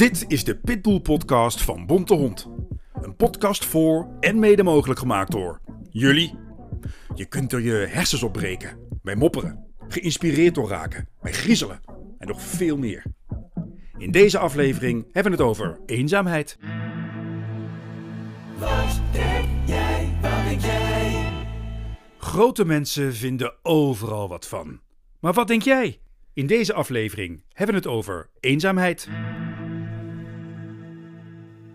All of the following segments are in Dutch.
Dit is de Pitbull podcast van Bonte Hond. Een podcast voor en mede mogelijk gemaakt door jullie. Je kunt er je hersens op breken, bij mopperen, geïnspireerd door raken, bij griezelen en nog veel meer. In deze aflevering hebben we het over eenzaamheid. Wat denk jij, wat denk jij? Grote mensen vinden overal wat van. Maar wat denk jij? In deze aflevering hebben we het over eenzaamheid.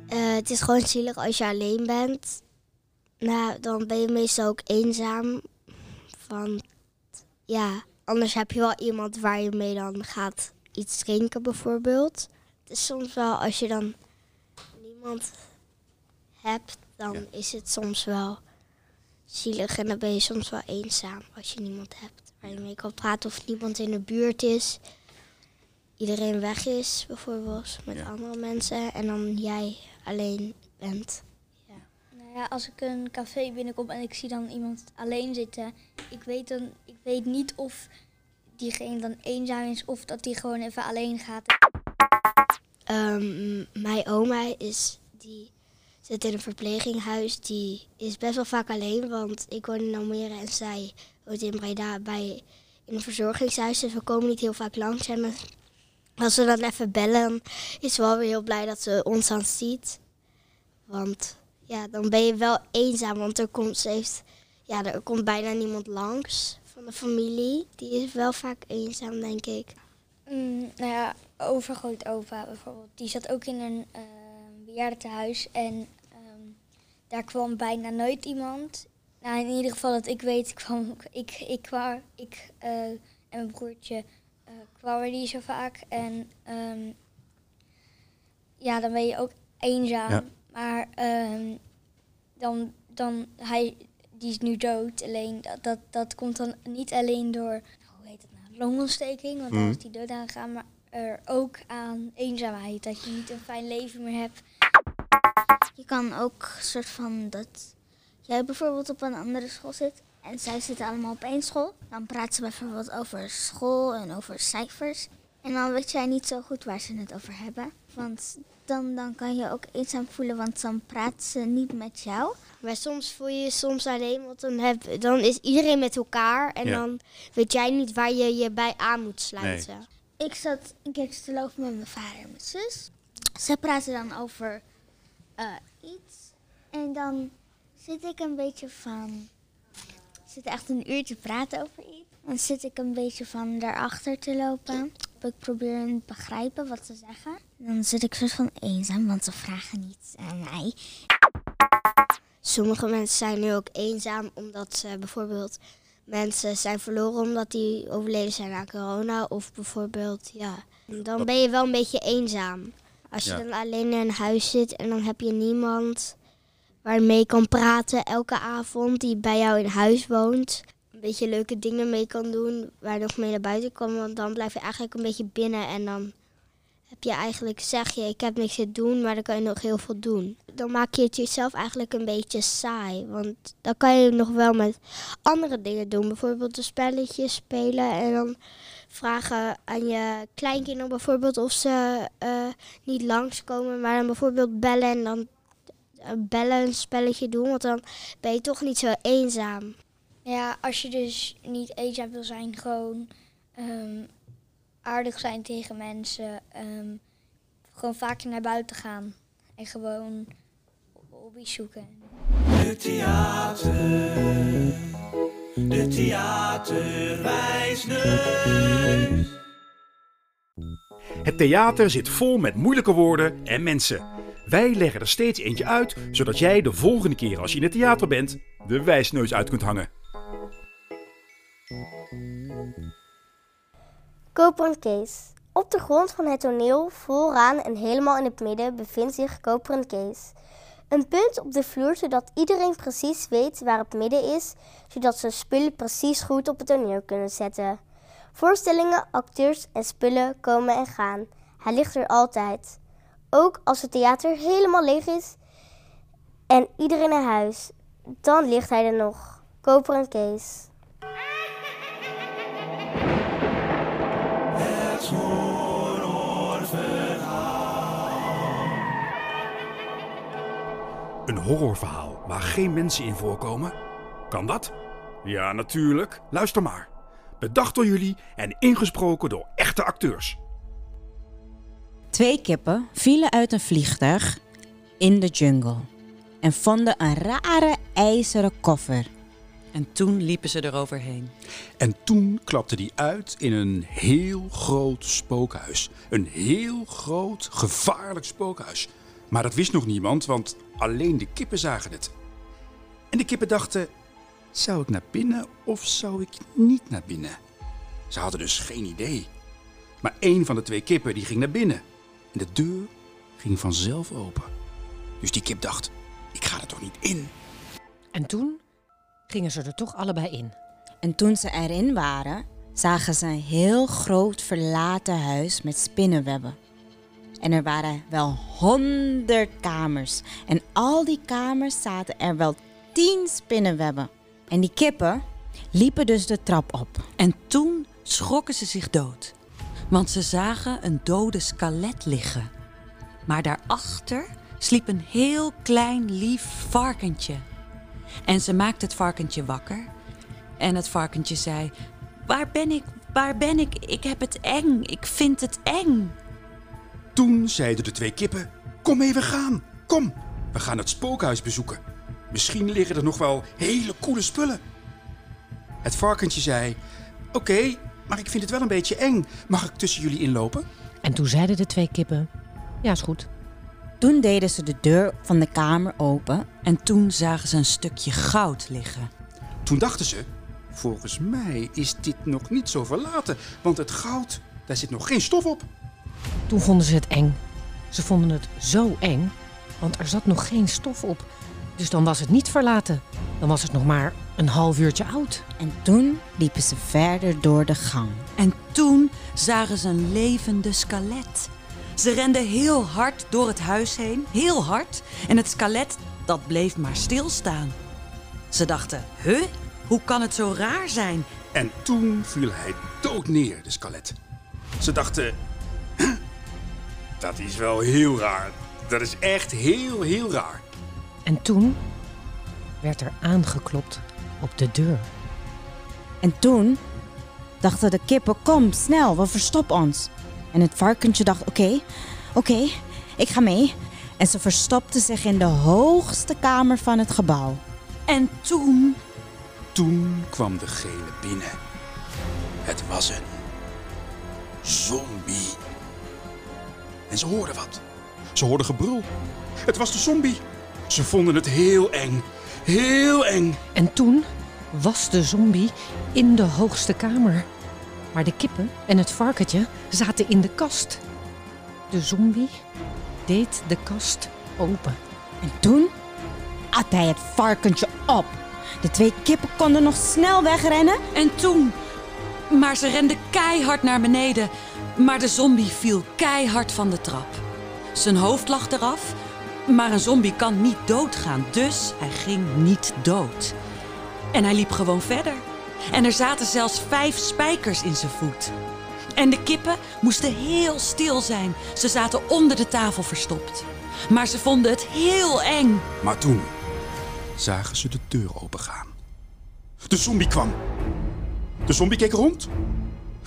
Eh, het is gewoon zielig als je alleen bent. Nou, dan ben je meestal ook eenzaam. Want ja, anders heb je wel iemand waar je mee dan gaat iets drinken bijvoorbeeld. Het is soms wel, als je dan niemand hebt, dan Ja. is het soms wel zielig. En dan ben je soms wel eenzaam als je niemand hebt waar je mee kan praten of niemand in de buurt is. Iedereen weg is bijvoorbeeld met Ja. andere mensen en dan jij alleen bent. Nou ja, als ik een café binnenkom en ik zie dan iemand alleen zitten, ik weet dan, ik weet niet of diegene dan eenzaam is of dat die gewoon even alleen gaat. Ehm, mijn oma is, die zit in een verpleginghuis. Die is best wel vaak alleen, want ik woon in Almere en zij woont in Breda bij in een verzorgingshuis. Dus we komen niet heel vaak langs. En als we dan even bellen, is ze wel weer heel blij dat ze ons dan ziet. Want ja, dan ben je wel eenzaam, want er komt, ze heeft, ja, er komt bijna niemand langs van de familie. Die is wel vaak eenzaam, denk ik. Mm, nou ja, overgrootopa bijvoorbeeld, die zat ook in een uh, bejaardentehuis en ehm, daar kwam bijna nooit iemand. Nou, in ieder geval dat ik weet, kwam ik, ik, kwam, ik eh, en mijn broertje eh, kwamen niet zo vaak. En ehm, ja, dan ben je ook eenzaam. Ja. Maar ehm, dan, dan, hij, die is nu dood. Alleen dat, dat, dat komt dan niet alleen door, nou, hoe heet het nou, longontsteking. Want dan is die dood aangegaan. Maar er ook aan eenzaamheid. Dat je niet een fijn leven meer hebt. Je kan ook soort van dat jij bijvoorbeeld op een andere school zit en zij zitten allemaal op één school. Dan praten ze bijvoorbeeld over school en over cijfers. En dan weet jij niet zo goed waar ze het over hebben. Want dan, dan kan je ook eenzaam voelen, want dan praten ze niet met jou. Maar soms voel je je soms alleen, want dan, heb, dan is iedereen met elkaar. En Ja. dan weet jij niet waar je je bij aan moet sluiten. Ik zat een keertje te lopen met mijn vader en mijn zus. Ze praten dan over eh, iets. En dan zit ik een beetje van... Ik zit echt een uur te praten over iets. Dan zit ik een beetje van daarachter te lopen. Ik probeer te begrijpen wat ze zeggen. Dan zit ik soort van eenzaam, want ze vragen niet aan mij. Sommige mensen zijn nu ook eenzaam omdat ze bijvoorbeeld mensen zijn verloren omdat die overleden zijn aan corona. Of bijvoorbeeld, ja, dan ben je wel een beetje eenzaam. Als je Ja. dan alleen in een huis zit en dan heb je niemand waar je kan praten elke avond die bij jou in huis woont. Een beetje leuke dingen mee kan doen waar nog mee naar buiten kan. Want dan blijf je eigenlijk een beetje binnen en dan heb je eigenlijk, zeg je, ik heb niks te doen, maar dan kan je nog heel veel doen. Dan maak je het jezelf eigenlijk een beetje saai. Want dan kan je nog wel met andere dingen doen. Bijvoorbeeld een spelletje spelen en dan vragen aan je kleinkinderen bijvoorbeeld of ze eh, niet langskomen. Maar dan bijvoorbeeld bellen en dan bellen een spelletje doen. Want dan ben je toch niet zo eenzaam. Ja, als je dus niet eenzaam wil zijn, gewoon ehm, aardig zijn tegen mensen. ehm, gewoon vaker naar buiten gaan. En gewoon hobby's zoeken. De theater, de theaterwijsneus. Het theater zit vol met moeilijke woorden en mensen. Wij leggen er steeds eentje uit, zodat jij de volgende keer als je in het theater bent, de wijsneus uit kunt hangen. Koperen Kees. Op de grond van het toneel, vooraan en helemaal in het midden, bevindt zich Koperen Kees. Een punt op de vloer zodat iedereen precies weet waar het midden is, zodat ze spullen precies goed op het toneel kunnen zetten. Voorstellingen, acteurs en spullen komen en gaan. Hij ligt er altijd. Ook als het theater helemaal leeg is en iedereen naar huis, dan ligt hij er nog. koperen Kees. Het Een horrorverhaal waar geen mensen in voorkomen? Kan dat? Ja, natuurlijk. Luister maar. Bedacht door jullie en ingesproken door echte acteurs. Twee kippen vielen uit een vliegtuig in de jungle en vonden een rare ijzeren koffer. En toen liepen ze eroverheen. En toen klapte die uit in een heel groot spookhuis. Een heel groot, gevaarlijk spookhuis. Maar dat wist nog niemand, want alleen de kippen zagen het. En de kippen dachten: zou ik naar binnen of zou ik niet naar binnen? Ze hadden dus geen idee. Maar één van de twee kippen die ging naar binnen. En de deur ging vanzelf open. Dus die kip dacht: ik ga er toch niet in? En toen gingen ze er toch allebei in. En toen ze erin waren, zagen ze een heel groot verlaten huis met spinnenwebben. En er waren wel honderd kamers. En al die kamers zaten er wel tien spinnenwebben. En die kippen liepen dus de trap op. En toen schrokken ze zich dood. Want ze zagen een dode skelet liggen. Maar daarachter sliep een heel klein lief varkentje. En ze maakte het varkentje wakker. En het varkentje zei: Waar ben ik? Waar ben ik? Ik heb het eng. Ik vind het eng. Toen zeiden de twee kippen: Kom even gaan. Kom, we gaan het spookhuis bezoeken. Misschien liggen er nog wel hele coole spullen. Het varkentje zei: Oké, maar ik vind het wel een beetje eng. Mag ik tussen jullie inlopen? En toen zeiden de twee kippen: Ja, is goed. Toen deden ze de deur van de kamer open. En toen zagen ze een stukje goud liggen. Toen dachten ze: Volgens mij is dit nog niet zo verlaten, want het goud, daar zit nog geen stof op. Toen vonden ze het eng. Ze vonden het zo eng, want er zat nog geen stof op. Dus dan was het niet verlaten. Dan was het nog maar een half uurtje oud. En toen liepen ze verder door de gang. En toen zagen ze een levende skelet. Ze renden heel hard door het huis heen, heel hard. En het skelet, dat bleef maar stilstaan. Ze dachten, huh? Hoe kan het zo raar zijn? En toen viel hij dood neer, de skelet. Ze dachten: "Huh, Dat is wel heel raar. Dat is echt heel, heel raar. En toen werd er aangeklopt op de deur. En toen dachten de kippen: Kom, snel, we verstoppen ons. En het varkentje dacht: Oké, oké, ik ga mee. En ze verstopten zich in de hoogste kamer van het gebouw. En toen Toen kwam degene binnen. Het was een zombie. En ze hoorden wat. Ze hoorden gebrul. Het was de zombie. Ze vonden het heel eng. Heel eng. En toen was de zombie in de hoogste kamer. Maar de kippen en het varkentje zaten in de kast. De zombie deed de kast open. En toen at hij het varkentje op. De twee kippen konden nog snel wegrennen. En toen. Maar ze renden keihard naar beneden. Maar de zombie viel keihard van de trap. Zijn hoofd lag eraf. Maar een zombie kan niet doodgaan, dus hij ging niet dood. En hij liep gewoon verder. En er zaten zelfs vijf spijkers in zijn voet. En de kippen moesten heel stil zijn. Ze zaten onder de tafel verstopt. Maar ze vonden het heel eng. Maar toen zagen ze de deur opengaan. De zombie kwam. De zombie keek rond.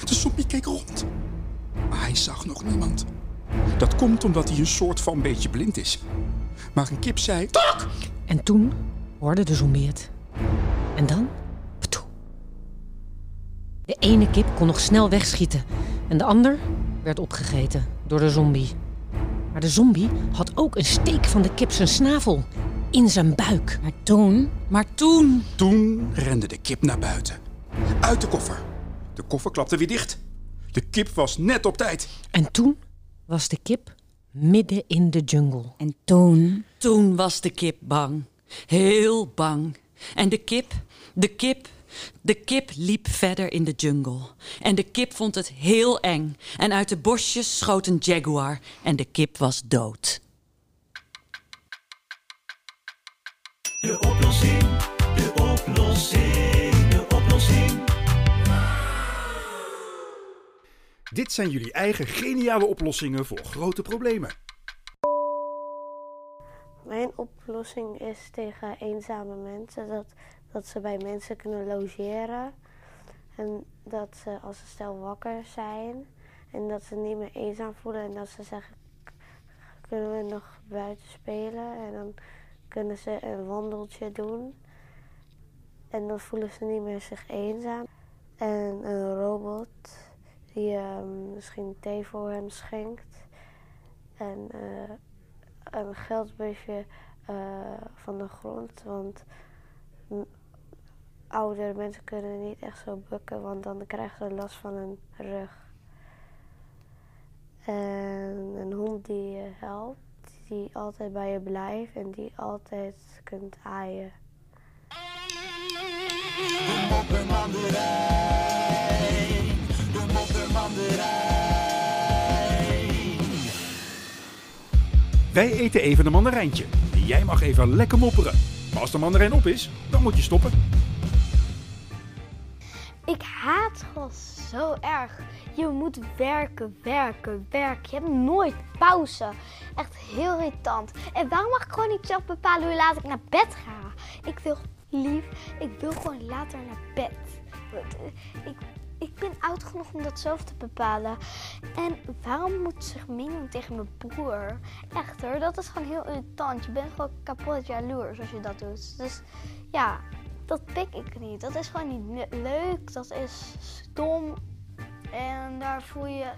De zombie keek rond. Maar hij zag nog niemand. Dat komt omdat hij een soort van beetje blind is. Maar een kip zei: Tak! En toen hoorde de zombie het. En dan? ptoe. De ene kip kon nog snel wegschieten en de ander werd opgegeten door de zombie. Maar de zombie had ook een steek van de kip zijn snavel in zijn buik. Maar toen Maar toen. Toen rende de kip naar buiten. Uit de koffer. De koffer klapte weer dicht. De kip was net op tijd. En toen was de kip midden in de jungle. en toen Toen was de kip bang. Heel bang. En de kip, de kip, de kip liep verder in de jungle. En de kip vond het heel eng. En uit de bosjes schoot een jaguar. En de kip was dood. De oplossing, de oplossing. Dit zijn jullie eigen geniale oplossingen voor grote problemen. Mijn oplossing is tegen eenzame mensen dat, dat ze bij mensen kunnen logeren. En dat ze als ze stel wakker zijn en dat ze niet meer eenzaam voelen en dat ze zeggen, "K- kunnen we nog buiten spelen? En dan kunnen ze een wandeltje doen. En dan voelen ze niet meer zich eenzaam. En een robot die ehm, misschien thee voor hem schenkt. En eh, een geldbusje eh, van de grond. Want oudere mensen kunnen niet echt zo bukken, want dan krijgen ze last van hun rug. En een hond die je helpt, die altijd bij je blijft en die altijd kunt aaien. Wij eten even een mandarijntje. En jij mag even lekker mopperen. Maar als de mandarijn op is, dan moet je stoppen. Ik haat school zo erg. Je moet werken, werken, werken. Je hebt nooit pauze. Echt heel irritant. En waarom mag ik gewoon niet zelf bepalen hoe laat ik naar bed ga? Ik wil lief, ik wil gewoon later naar bed. Eh, Ik, ik ben oud genoeg om dat zelf te bepalen. En waarom moet zich mengen tegen mijn broer? Echt hoor, dat is gewoon heel irritant. Je bent gewoon kapot jaloers als je dat doet. Dus ja, dat pik ik niet. Dat is gewoon niet le- leuk. Dat is stom. En daar voel je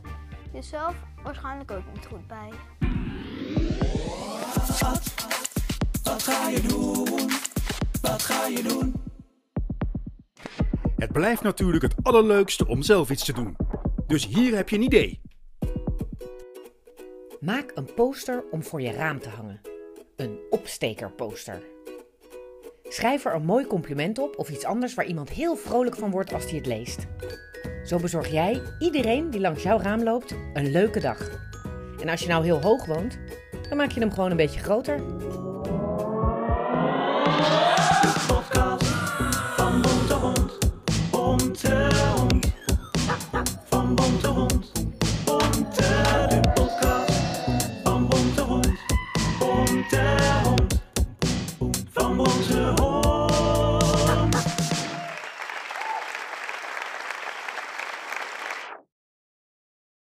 jezelf waarschijnlijk ook niet goed bij. Wat ga je doen? Wat ga je doen? Het blijft natuurlijk het allerleukste om zelf iets te doen. Dus hier heb je een idee. Maak een poster om voor je raam te hangen. Een opstekerposter. Schrijf er een mooi compliment op of iets anders waar iemand heel vrolijk van wordt als hij het leest. Zo bezorg jij iedereen die langs jouw raam loopt een leuke dag. En als je nou heel hoog woont, dan maak je hem gewoon een beetje groter.